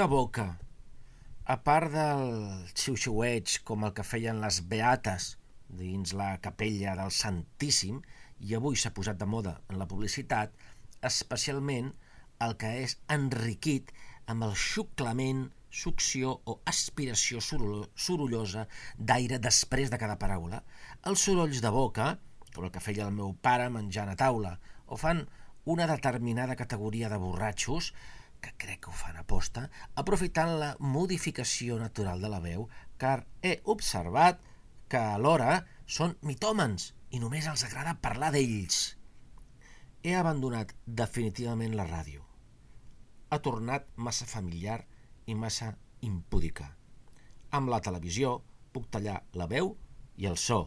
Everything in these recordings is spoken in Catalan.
De boca. A part del xiu-xiueig com el que feien les beates dins la capella del Santíssim, i avui s'ha posat de moda en la publicitat, especialment el que és enriquit amb el xuclament, succió o aspiració sorollo- sorollosa d'aire després de cada paraula, els sorolls de boca, com el que feia el meu pare menjant a taula, o fan una determinada categoria de borratxos que crec que ho fan a posta, aprofitant la modificació natural de la veu, car he observat que alhora són mitòmens i només els agrada parlar d'ells. He abandonat definitivament la ràdio. Ha tornat massa familiar i massa impúdica. Amb la televisió puc tallar la veu i el so.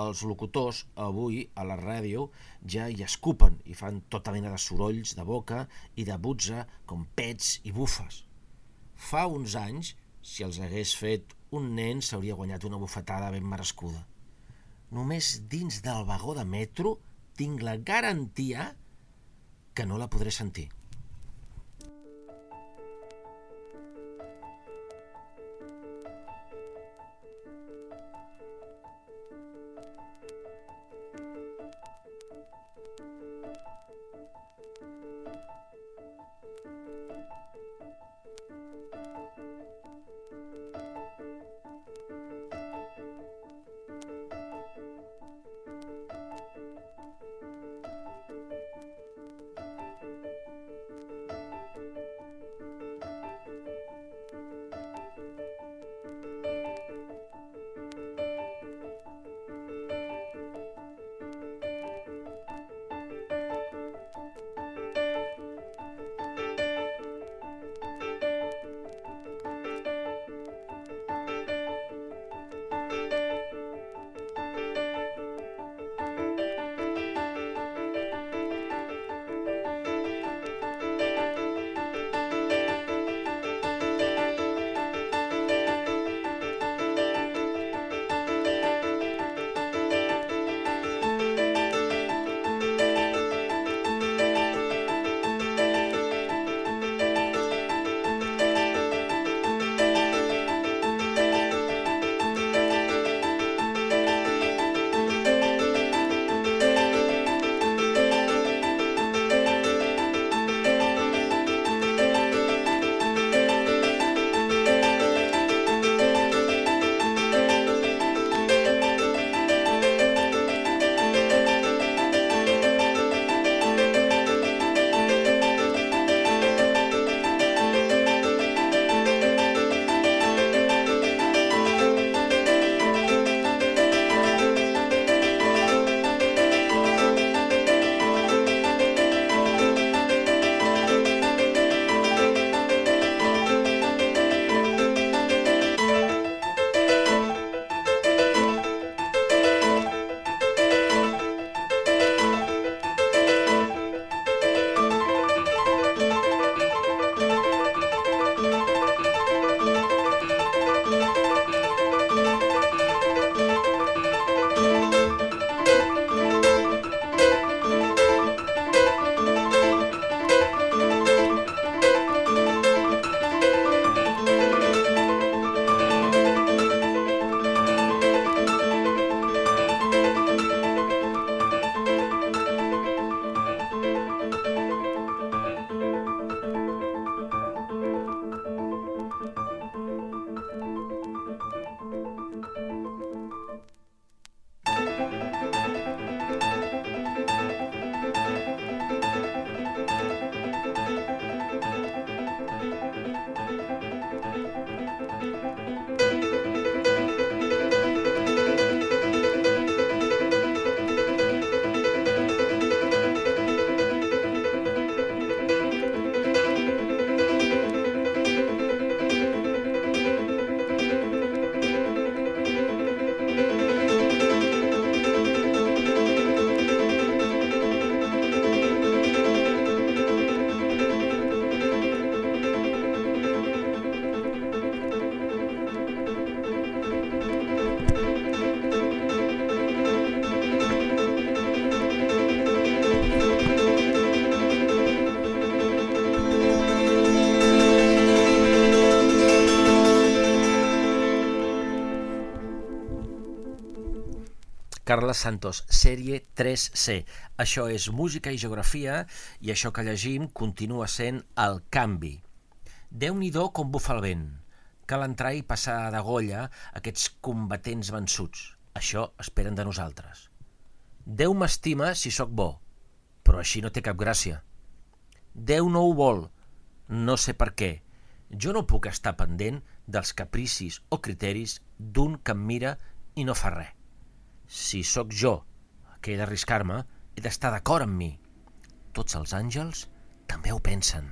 Els locutors avui a la ràdio ja hi escupen i fan tota mena de sorolls de boca i de butza com pets i bufes. Fa uns anys, si els hagués fet un nen, s'hauria guanyat una bufetada ben merescuda. Només dins del vagó de metro tinc la garantia que no la podré sentir. Carles Santos, sèrie 3C. Això és música i geografia i això que llegim continua sent el canvi. Déu-n'hi-do com bufa el vent. Cal entrar i passar de golla aquests combatents vençuts. Això esperen de nosaltres. Déu m'estima si sóc bo, però així no té cap gràcia. Déu no ho vol, no sé per què. Jo no puc estar pendent dels capricis o criteris d'un que em mira i no fa res. Si sóc jo que he d'arriscar-me, he d'estar d'acord amb mi. Tots els àngels també ho pensen.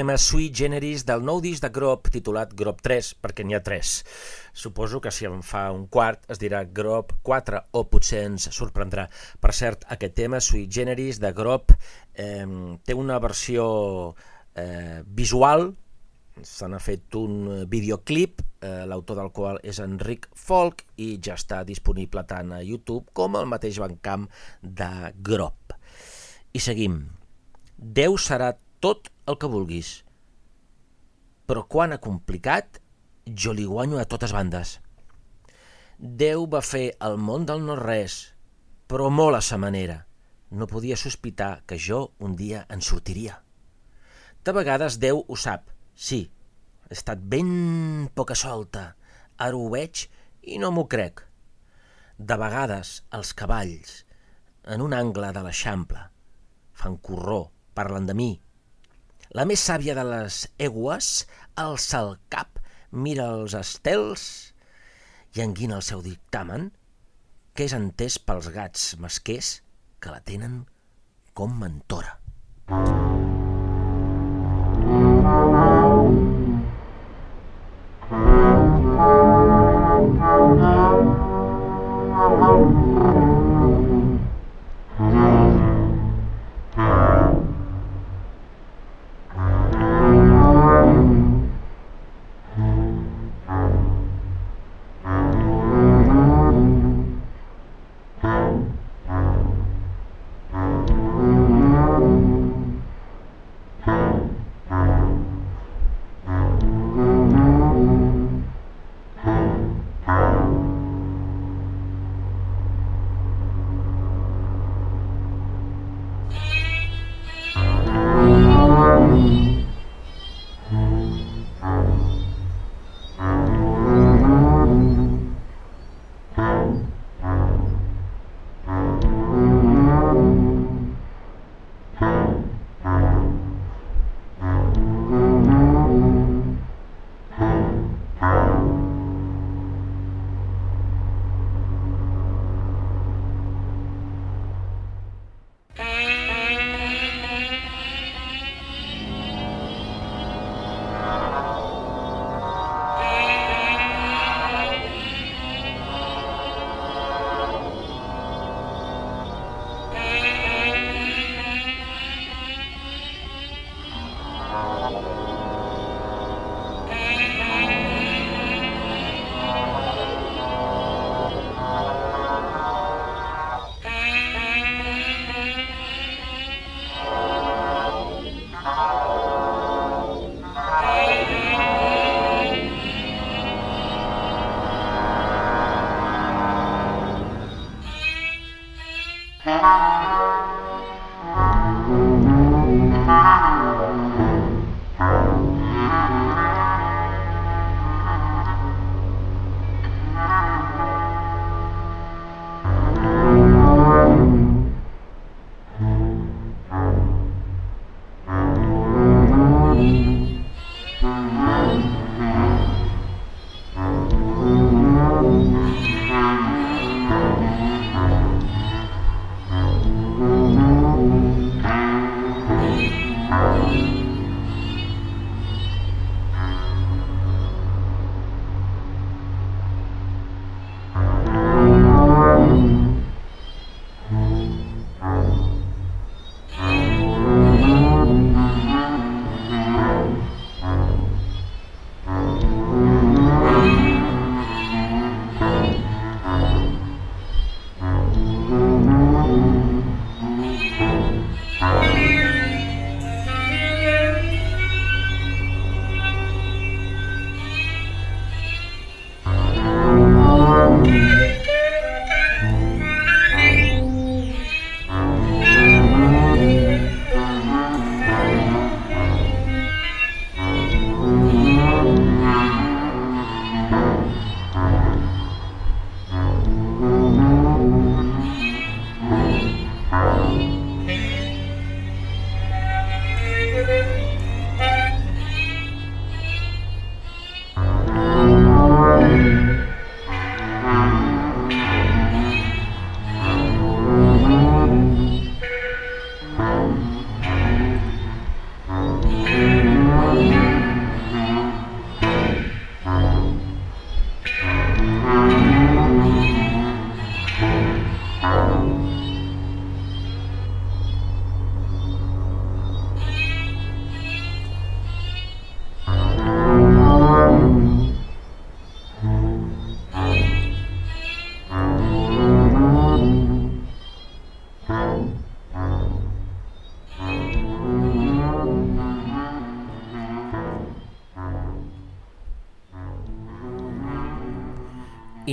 Tema sui generis del nou disc de Grop titulat Grop 3, perquè n'hi ha 3. Suposo que si en fa un quart es dirà Grop 4 o potser ens sorprendrà. Per cert, aquest tema sui generis de Grop eh, té una versió eh, visual, se n'ha fet un videoclip, eh, l'autor del qual és Enric Folk i ja està disponible tant a YouTube com al mateix bancamp de Grop. I seguim. Déu serà tot el que vulguis. Però quan ha complicat, jo li guanyo a totes bandes. Déu va fer el món del no-res, però molt a sa manera. No podia sospitar que jo un dia en sortiria. De vegades Déu ho sap, sí, he estat ben poca solta, ara ho veig i no m'ho crec. De vegades els cavalls, en un angle de l'eixample, fan corró, parlen de mi, la més sàvia de les egües alça el cap, mira els estels i enguina el seu dictamen, que és entès pels gats masquers que la tenen com mentora.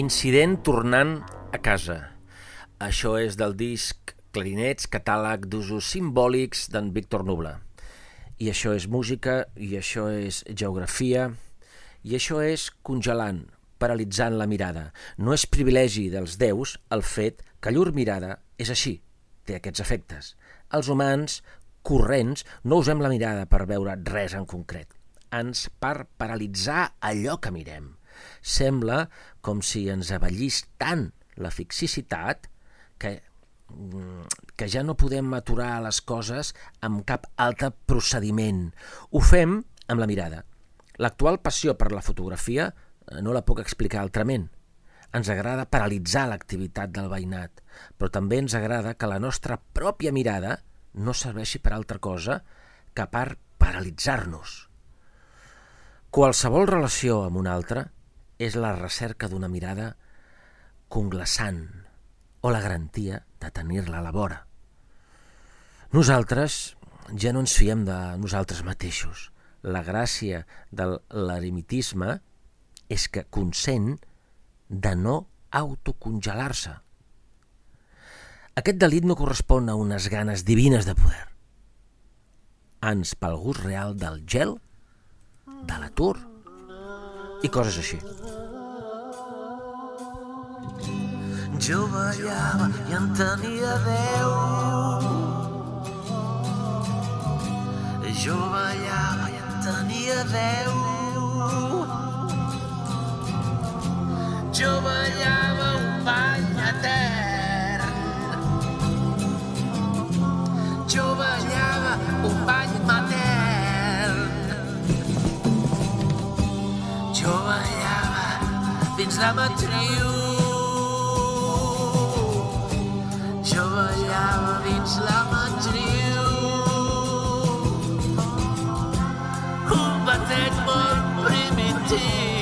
Incident tornant a casa. Això és del disc Clarinets, catàleg d'usos simbòlics d'en Víctor Nubla. I això és música, i això és geografia, i això és congelant, paralitzant la mirada. No és privilegi dels déus el fet que llur mirada és així, té aquests efectes. Els humans corrents no usem la mirada per veure res en concret, ans per paralitzar allò que mirem. Sembla com si ens avellís tant la fixicitat que, que ja no podem aturar les coses amb cap altre procediment. Ho fem amb la mirada. L'actual passió per la fotografia eh, no la puc explicar altrament. Ens agrada paralitzar l'activitat del veïnat, però també ens agrada que la nostra pròpia mirada no serveixi per altra cosa que per paralitzar-nos. Qualsevol relació amb una altra és la recerca d'una mirada conglaçant o la garantia de tenir-la a la vora. Nosaltres ja no ens fiem de nosaltres mateixos. La gràcia del l'eremitisme és que consent de no autocongelar-se. Aquest delit no correspon a unes ganes divines de poder, ans pel gust real del gel, de l'atur i coses així. Jo ballava i en tenia deu. Jo ballava i en tenia deu. Jo ballava un ball etern. Jo ballava un ball matern. Fins la matriu. Jo ballava dins la matriu. Un batet molt primitiu.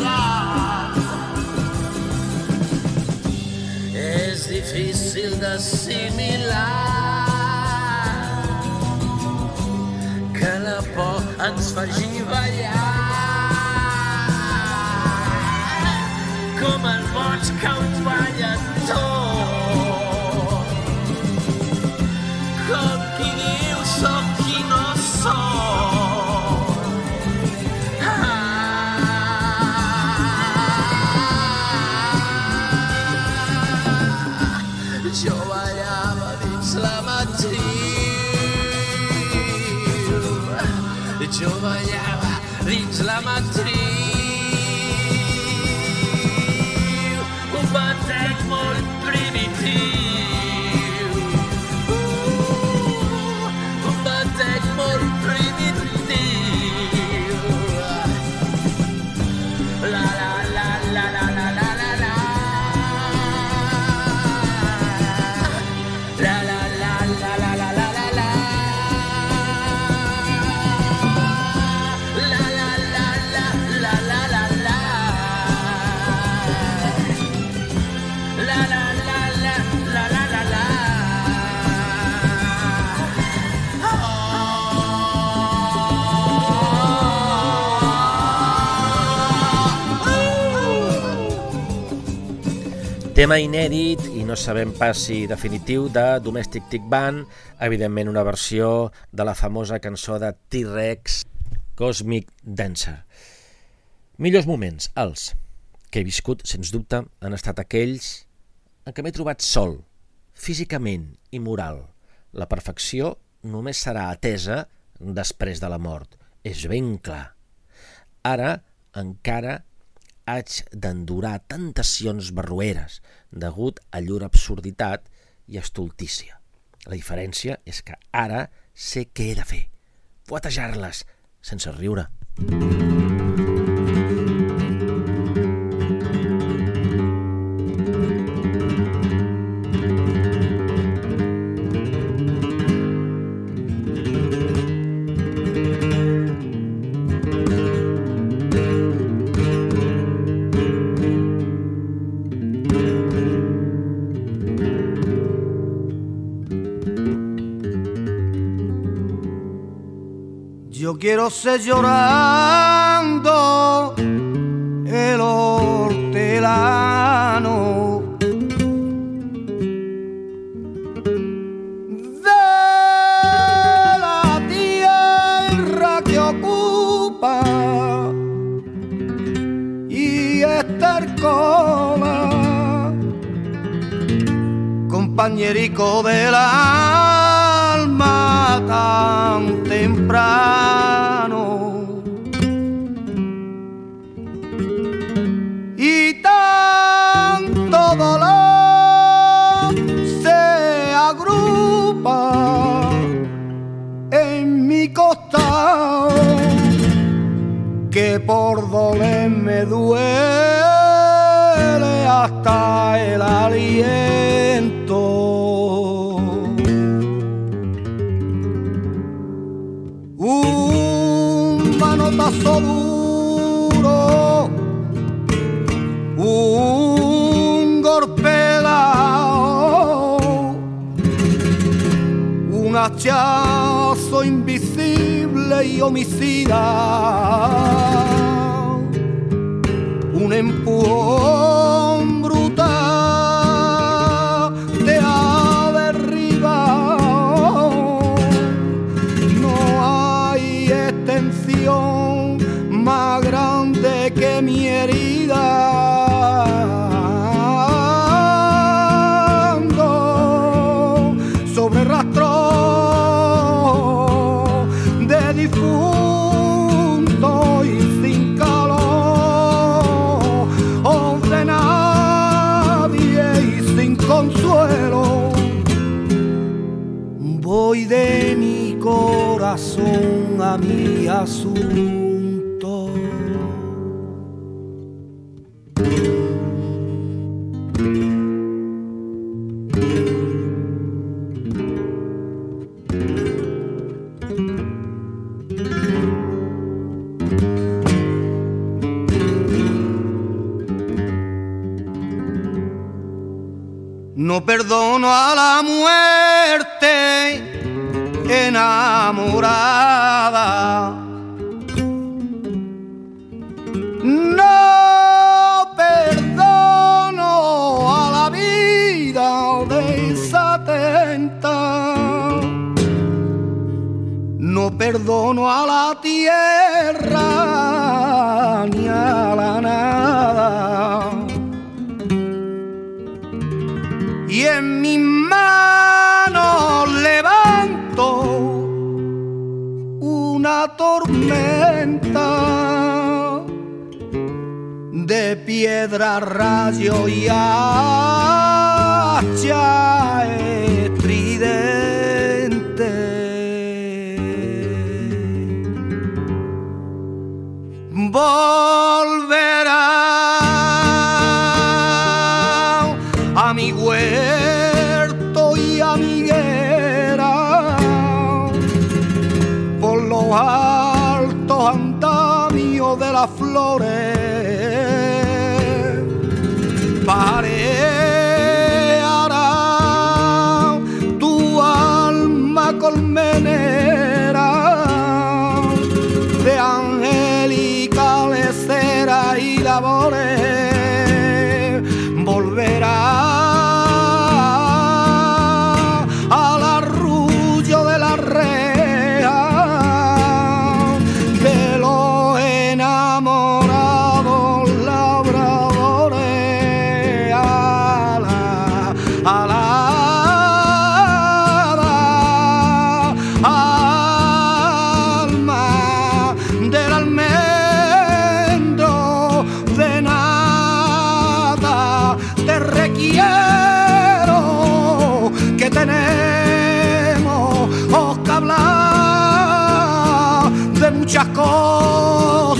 Ballant. És difícil d'assimilar que la por ens faci ballar com els boig que Jo ballava dins la matriu. Un batec Tema inèdit i no sabem pas si definitiu de Domestic Tick Band, evidentment una versió de la famosa cançó de T-Rex Cosmic Dancer. Millors moments, els que he viscut, sens dubte, han estat aquells en què m'he trobat sol, físicament i moral. La perfecció només serà atesa després de la mort. És ben clar. Ara encara haig d'endurar tentacions barrueres degut a llur absurditat i estultícia. La diferència és que ara sé què he de fer. Fuetejar-les sense riure. Yo quiero ser llorando el hortelano. De la tierra que ocupa y estercola compañerico del alma por doler me duele hasta el aliento. Un manotazo duro, un golpeado, un hachazo y homicida, un empujón No perdono a la muerte enamorada. No perdono a la vida desatenta. No perdono a la tierra en mis manos levanto una tormenta de piedra, rayo y morning.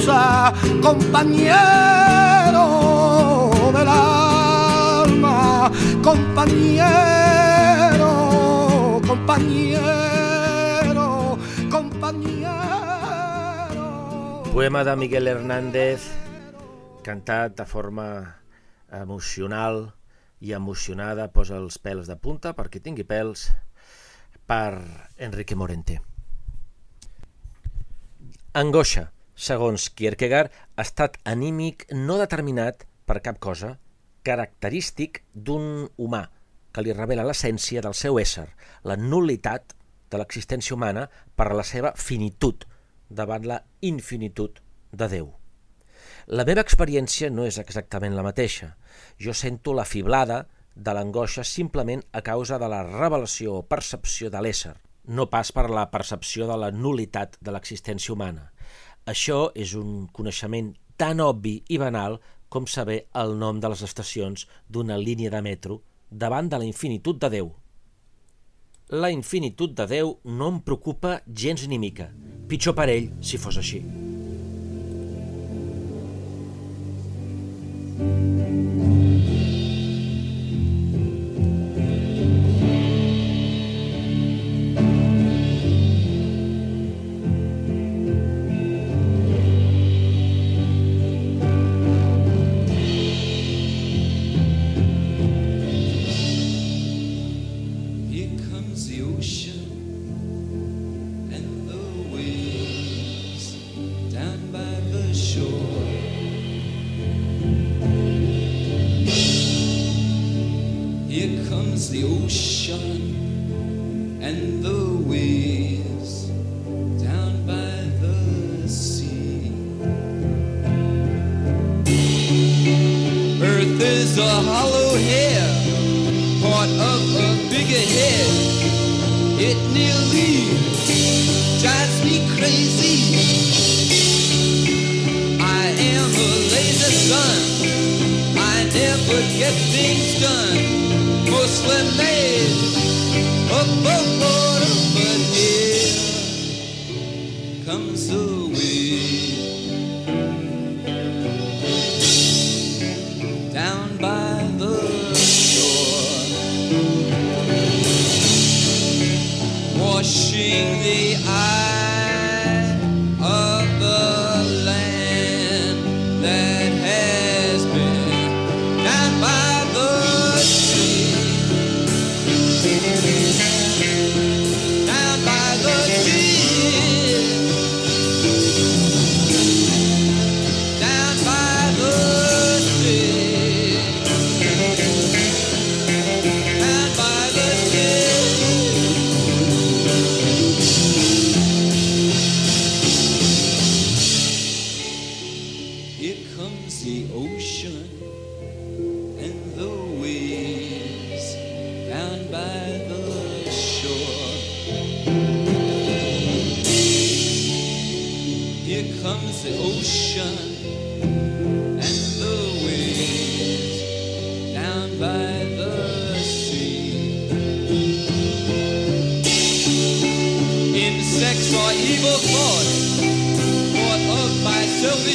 Cosas, compañero del alma, compañero, compañero, compañero. Poema de Miguel Hernández, cantat de forma emocional i emocionada, posa els pèls de punta perquè tingui pèls, per Enrique Morente. Angoixa, segons Kierkegaard, estat anímic no determinat per cap cosa, característic d'un humà, que li revela l'essència del seu ésser, la nul·litat de l'existència humana per la seva finitud davant la infinitud de Déu. La meva experiència no és exactament la mateixa. Jo sento la fiblada de l'angoixa simplement a causa de la revelació o percepció de l'ésser, no pas per la percepció de la nulitat de l'existència humana. Això és un coneixement tan obvi i banal com saber el nom de les estacions d'una línia de metro davant de la infinitud de Déu. La infinitud de Déu no em preocupa gens ni mica. Pitjor per ell si fos així. Here The ocean and the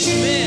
teach.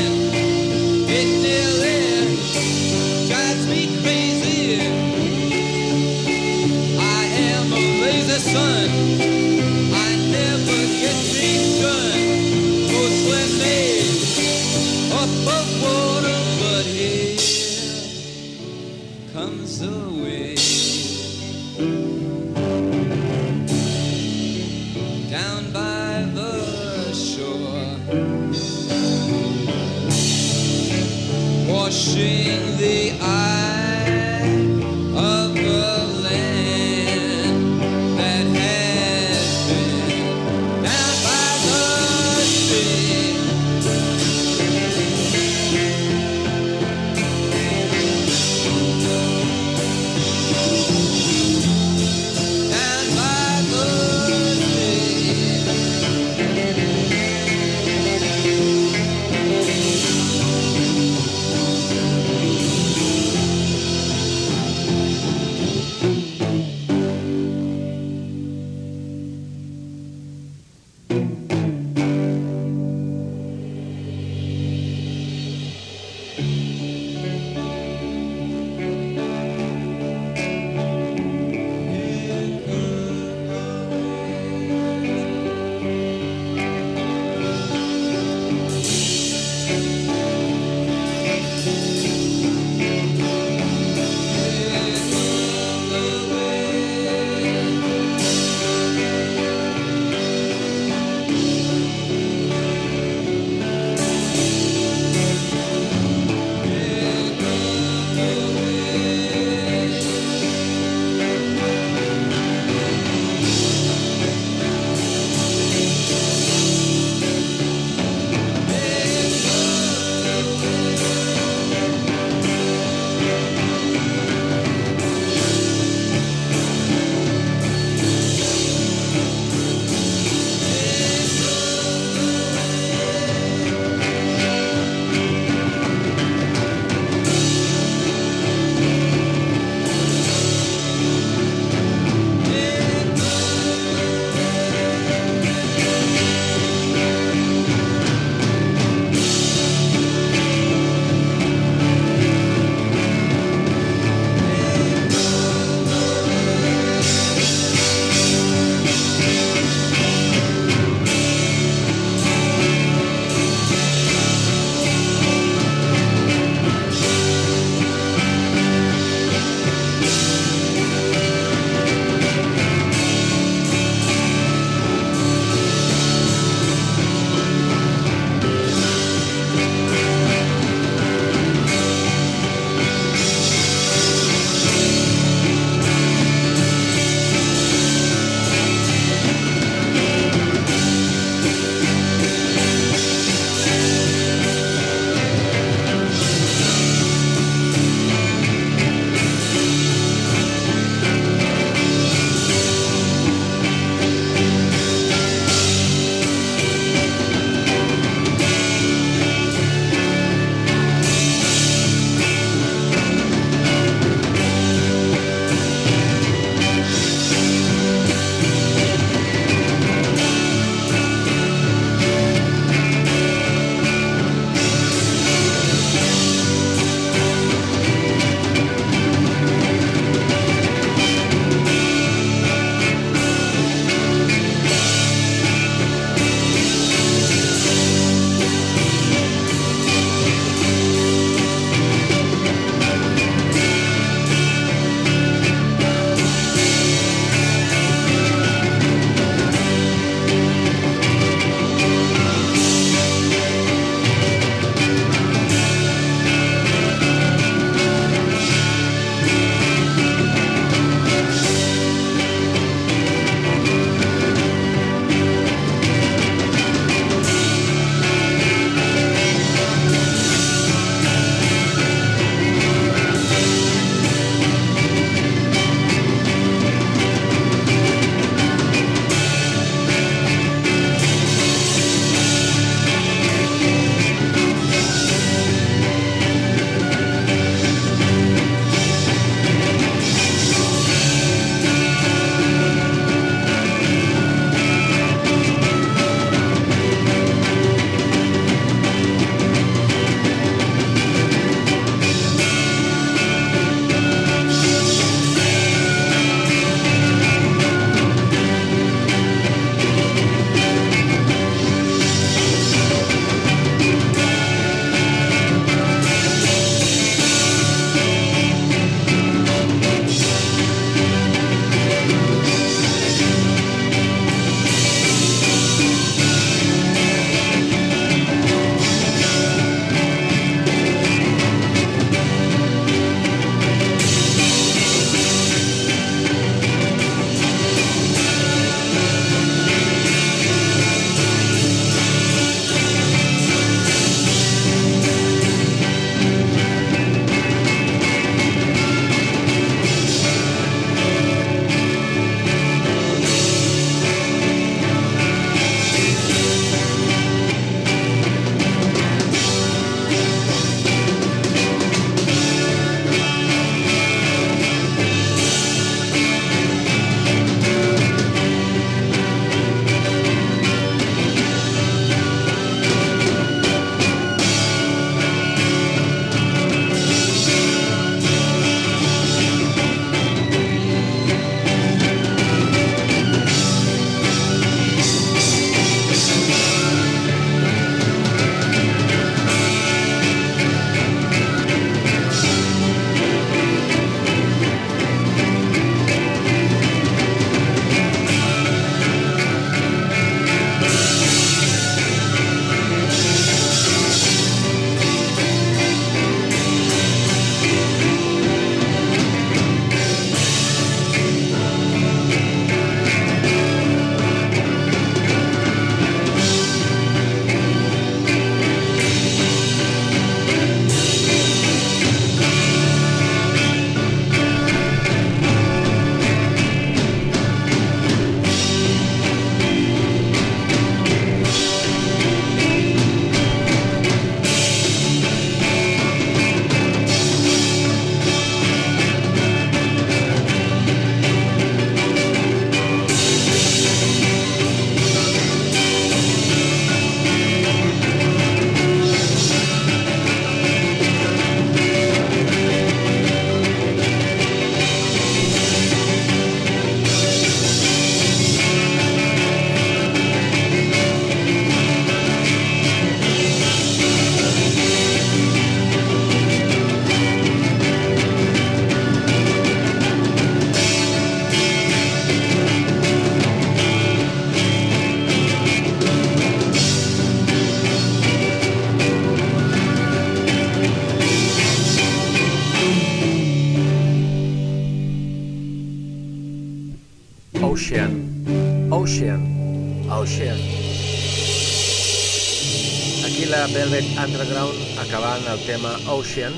El tema Ocean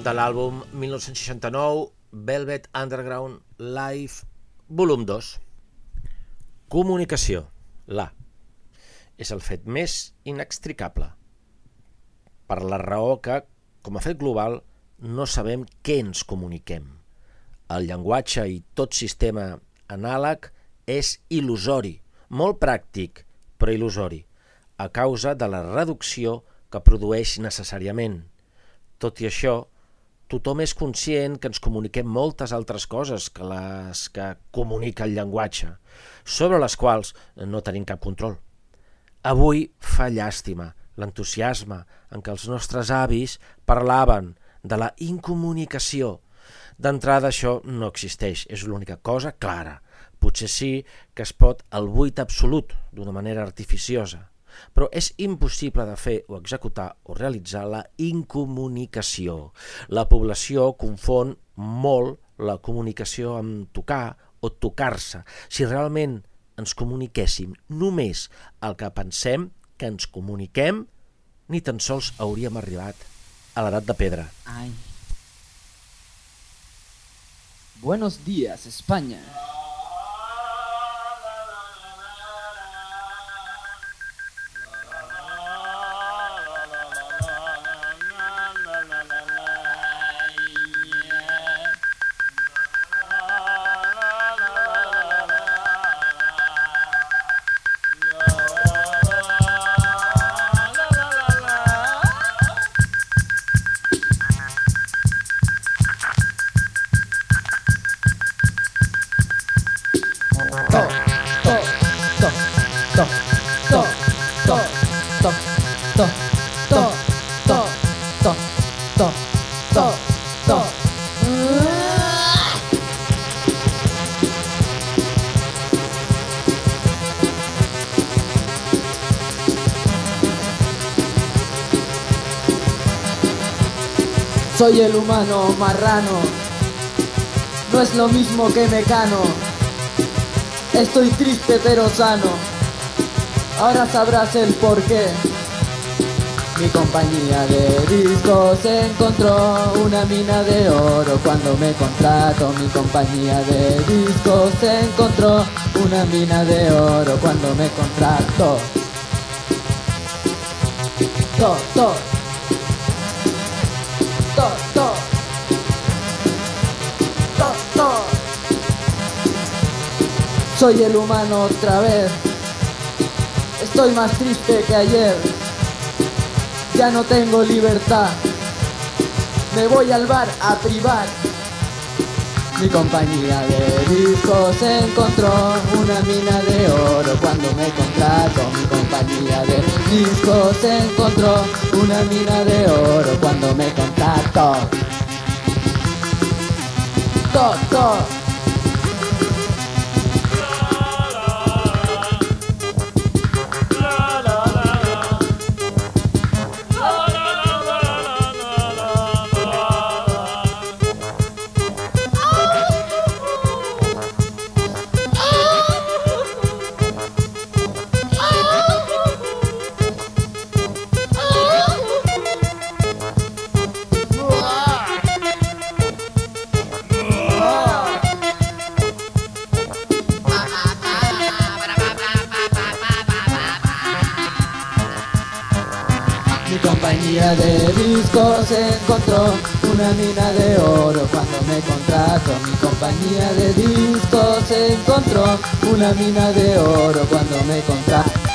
de l'àlbum 1969 Velvet Underground Live volum 2. Comunicació, la. És el fet més inextricable. Per la raó que, com a fet global, no sabem què ens comuniquem. El llenguatge i tot sistema anàleg és il·lusori, molt pràctic, però il·lusori, a causa de la reducció que produeix necessàriament. Tot i això, tothom és conscient que ens comuniquem moltes altres coses que les que comunica el llenguatge, sobre les quals no tenim cap control. Avui fa llàstima l'entusiasme en què els nostres avis parlaven de la incomunicació. D'entrada això no existeix, és l'única cosa clara. Potser sí que es pot el buit absolut d'una manera artificiosa, però és impossible de fer o executar o realitzar la incomunicació. La població confon molt la comunicació amb tocar o tocar-se. Si realment ens comuniquéssim només el que pensem que ens comuniquem, ni tan sols hauríem arribat a l'edat de pedra. Ay. Buenos días, España. Soy el humano marrano. No es lo mismo que mecano. Estoy triste pero sano. Ahora sabrás el porqué. Mi compañía de discos encontró una mina de oro cuando me contrató. Mi compañía de discos encontró una mina de oro cuando me contrató. Soy el humano otra vez. Estoy más triste que ayer. Ya no tengo libertad. Me voy al bar a privar. Mi compañía de discos encontró una mina de oro cuando me contrató. Mi compañía de discos encontró una mina de oro cuando me contrató. To, to. Compañía de discos encontró una mina de oro cuando me contrató.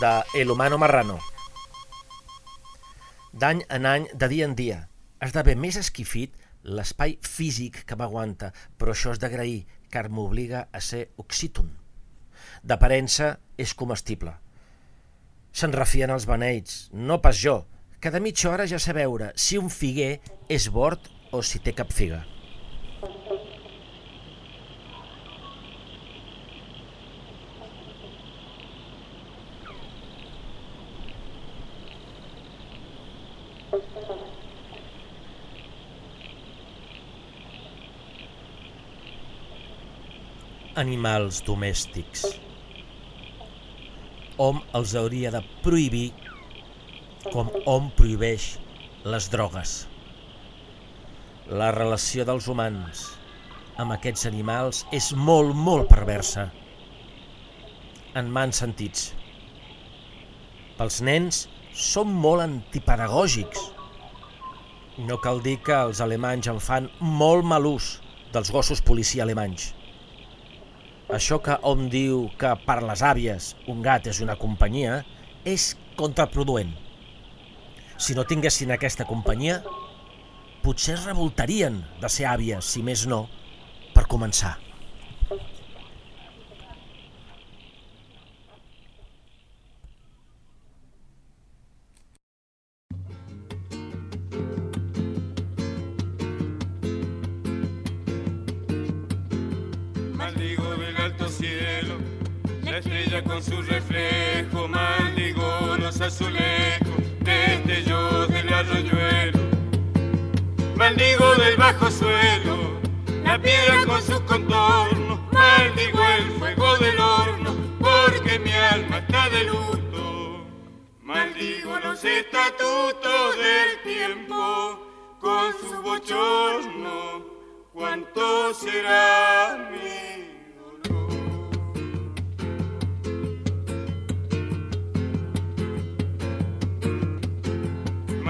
De El Humano Marrano. D'any en any, de dia en dia, esdevé més esquifit l'espai físic que m'aguanta, però això és d'agrair, car m'obliga a ser oxíton. D'aparença és comestible, Se'n refien els beneits, no pas jo. Cada mitja hora ja sé veure si un figuer és bord o si té cap figa. Animals domèstics. Hom els hauria de prohibir com hom prohibeix les drogues. La relació dels humans amb aquests animals és molt, molt perversa. En mans sentits. Pels nens són molt antipedagògics. No cal dir que els alemanys en fan molt mal ús dels gossos policia alemanys. Això que hom diu que per les àvies un gat és una companyia és contraproduent. Si no tinguessin aquesta companyia, potser es revoltarien de ser àvies, si més no, per començar. Su reflejo, maldigo los azulejos, destellos del arroyuelo. Maldigo del bajo suelo, la piedra con sus contornos, maldigo el fuego del horno, porque mi alma está de luto. Maldigo los estatutos del tiempo, con su bochorno, cuánto será mi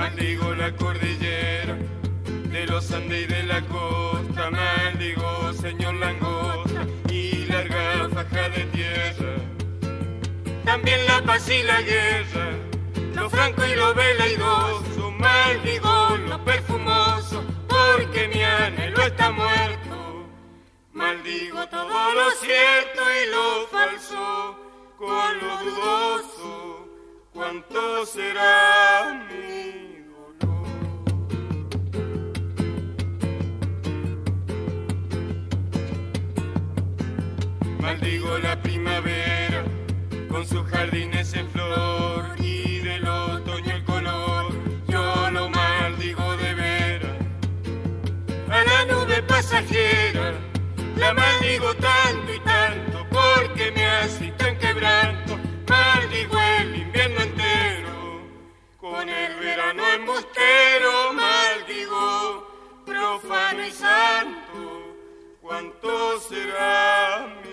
Maldigo la cordillera de los Andes y de la costa, maldigo señor langosta y larga faja de tierra. También la paz y la guerra, lo franco y lo veleidoso, maldigo lo perfumoso, porque mi anhelo está muerto. Maldigo todo lo cierto y lo falso, con lo dudoso, cuánto será mi Maldigo la primavera con sus jardines en flor y del otoño el color. Yo lo maldigo de veras a la nube pasajera. La maldigo tanto y tanto porque me hace tan quebranto. Maldigo el invierno entero con el verano embustero. Maldigo profano y santo. ¿Cuánto será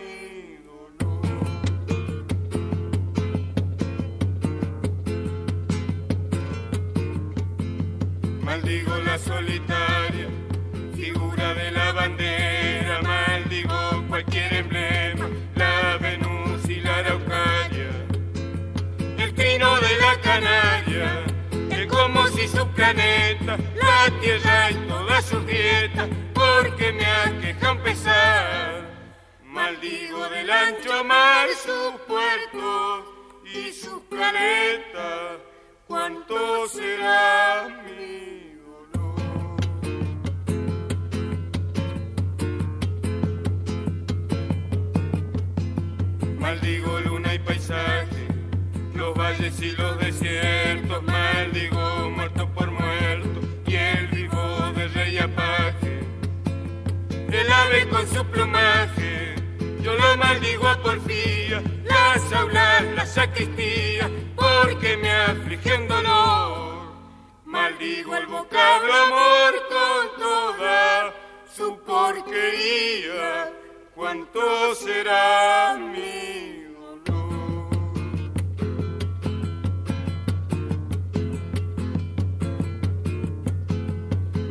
Maldigo la solitaria figura de la bandera, maldigo cualquier emblema, la Venus y la Araucaria, el trino de la Canaria, que como si su planeta, la tierra y todas sus grietas, porque me aquejan pesar. Maldigo del ancho mar sus puertos y sus planetas, ¿cuánto será mi Maldigo luna y paisaje, los valles y los desiertos, maldigo muerto por muerto y el vivo de rey apaje. El ave con su plumaje, yo lo maldigo a porfía, las aulas, la sacristía, porque me aflige un dolor. Maldigo el vocablo amor con toda su porquería, cuánto será mi dolor.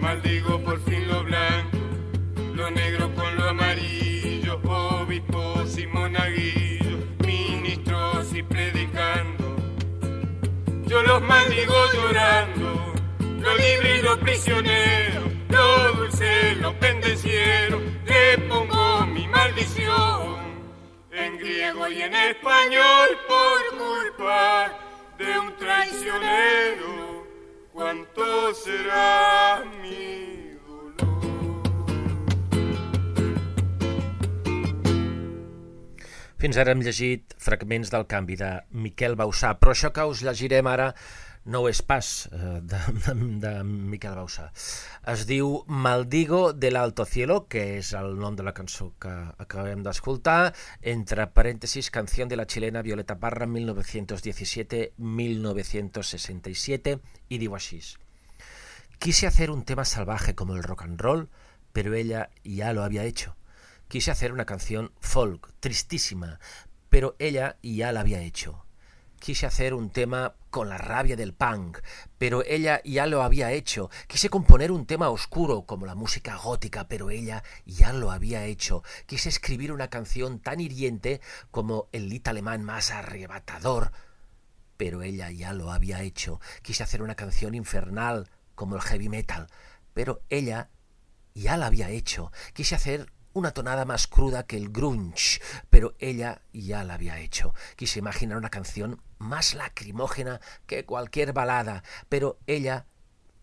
Maldigo por fin lo blanco, lo negro con lo amarillo, obispos y monaguillos, ministros y predicando. Yo los maldigo llorando, lo libre y lo prisionero, lo dulce, lo pendenciero, le pongo mi maldición. En griego y en español por culpa de un traicionero, cuánto será mi dolor. Fins ara hem llegit fragments del canvi de Miquel Bausà, però això que us llegirem ara no ho és pas eh, de, de, de Miquel Bausà. Es diu Maldigo del Alto Cielo, que és el nom de la cançó que acabem d'escoltar, entre parèntesis, canció de la chilena Violeta Parra 1917-1967, i diu així. Quise hacer un tema salvaje como el rock and roll, pero ella ya lo había hecho. Quise hacer una canción folk, tristísima, pero ella ya la había hecho. Quise hacer un tema con la rabia del punk, pero ella ya lo había hecho. Quise componer un tema oscuro como la música gótica, pero ella ya lo había hecho. Quise escribir una canción tan hiriente como el lit alemán más arrebatador, pero ella ya lo había hecho. Quise hacer una canción infernal como el heavy metal, pero ella ya la había hecho. Quise hacer una tonada más cruda que el grunge, pero ella ya la había hecho. Quise imaginar una canción más lacrimógena que cualquier balada, pero ella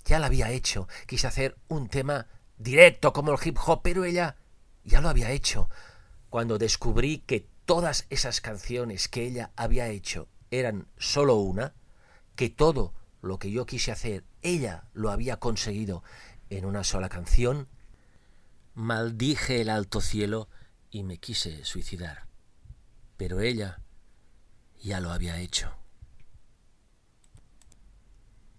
ya la había hecho. Quise hacer un tema directo como el hip hop, pero ella ya lo había hecho. Cuando descubrí que todas esas canciones que ella había hecho eran solo una, que todo lo que yo quise hacer, ella lo había conseguido en una sola canción, maldije el alto cielo y me quise suicidar. Pero ella ja lo havia hecho.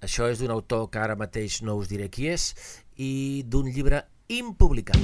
Això és d'un autor que ara mateix no us diré qui és i d'un llibre impublicat.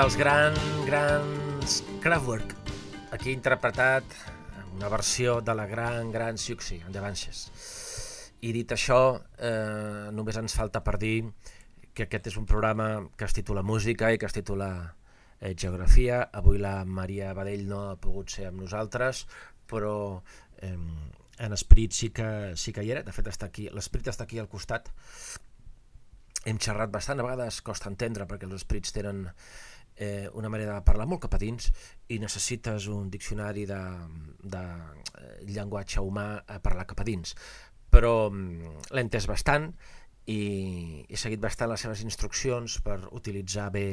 Dels grans, grans Kraftwerk, aquí interpretat una versió de la gran, gran Siouxsie, en The Banshees. I dit això, eh, només ens falta per dir que aquest és un programa que es titula Música i que es titula eh, Geografia. Avui la Maria Badell no ha pogut ser amb nosaltres, però eh, en esperit sí que, sí que hi era. De fet, està aquí, l'esperit està aquí al costat. Hem xerrat bastant, a vegades costa entendre perquè els esprits tenen eh, una manera de parlar molt cap a dins i necessites un diccionari de, de eh, llenguatge humà a parlar cap a dins. Però mm, l'he entès bastant i he seguit bastant les seves instruccions per utilitzar bé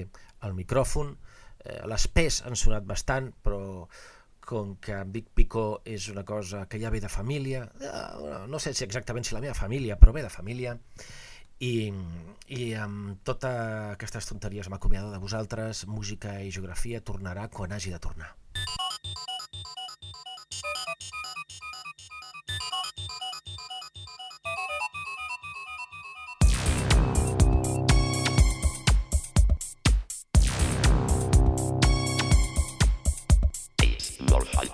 el micròfon. Eh, les pes han sonat bastant, però com que Vic Picó és una cosa que ja ve de família, eh, no sé si exactament si la meva família, però ve de família, i, i amb totes aquestes tonteries m'acomiado de vosaltres, música i geografia tornarà quan hagi de tornar. Am